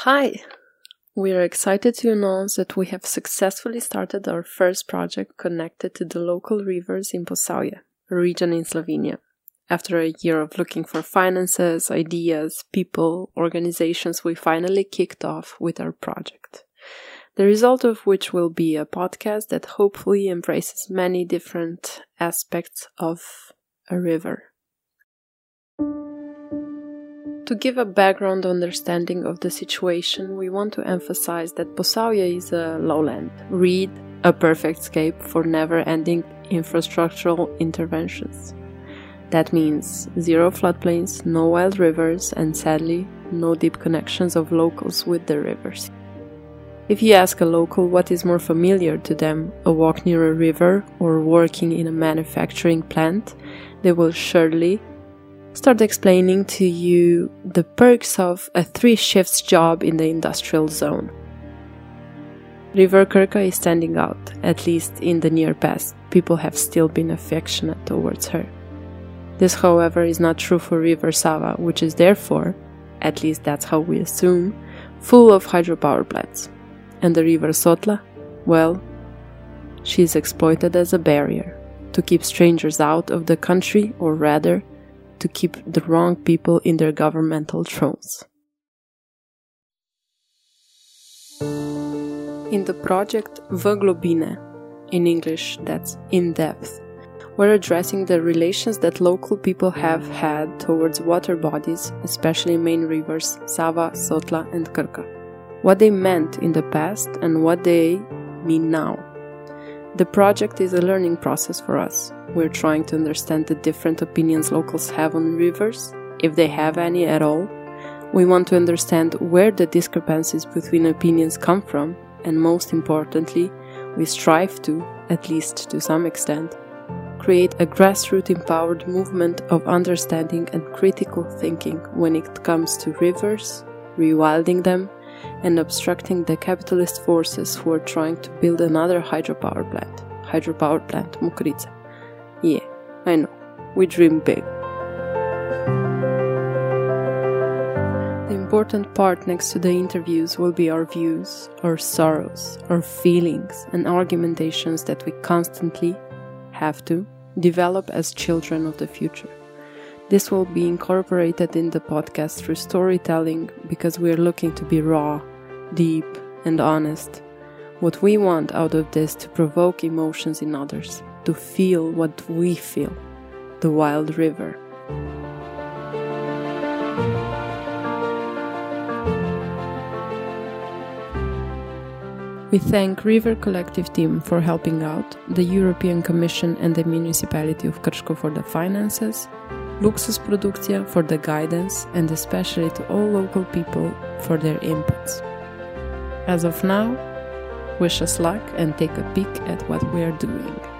Hi! We are excited to announce that we have successfully started our first project connected to the local rivers in Posavje, a region in Slovenia. After a year of looking for finances, ideas, people, organizations, we finally kicked off with our project. The result of which will be a podcast that hopefully embraces many different aspects of a river. To give a background understanding of the situation, we want to emphasize that Posavje is a lowland. Read a perfect scape for never ending infrastructural interventions. That means zero floodplains, no wild rivers, and sadly, no deep connections of locals with the rivers. If you ask a local what is more familiar to them, a walk near a river or working in a manufacturing plant, they will surely start explaining to you the perks of a three shifts job in the industrial zone. River Krka is standing out, at least in the near past. People have still been affectionate towards her. This, however, is not true for River Sava, which is therefore, at least that's how we assume, full of hydropower plants. And the River Sotla, well, she is exploited as a barrier to keep strangers out of the country, or rather, to keep the wrong people in their governmental thrones. In the project Vglobine, in English that's in depth, we're addressing the relations that local people have had towards water bodies, especially main rivers Sava, Sotla, and Krka. What they meant in the past and what they mean now. The project is a learning process for us. We're trying to understand the different opinions locals have on rivers, if they have any at all. We want to understand where the discrepancies between opinions come from, and most importantly, we strive to, at least to some extent, create a grassroots empowered movement of understanding and critical thinking when it comes to rivers, rewilding them, and obstructing the capitalist forces who are trying to build another hydropower plant. Hydropower plant, Mokrice. Yeah, I know, we dream big. The important part next to the interviews will be our views, our sorrows, our feelings, and argumentations that we constantly have to develop as children of the future. This will be incorporated in the podcast through storytelling because we are looking to be raw, deep, and honest. What we want out of this to provoke emotions in others, to feel what we feel, the wild river. We thank River Collective team for helping out, the European Commission and the Municipality of Krško for the finances, Luxus Produkcija for the guidance, and especially to all local people for their inputs. As of now, wish us luck and take a peek at what we are doing.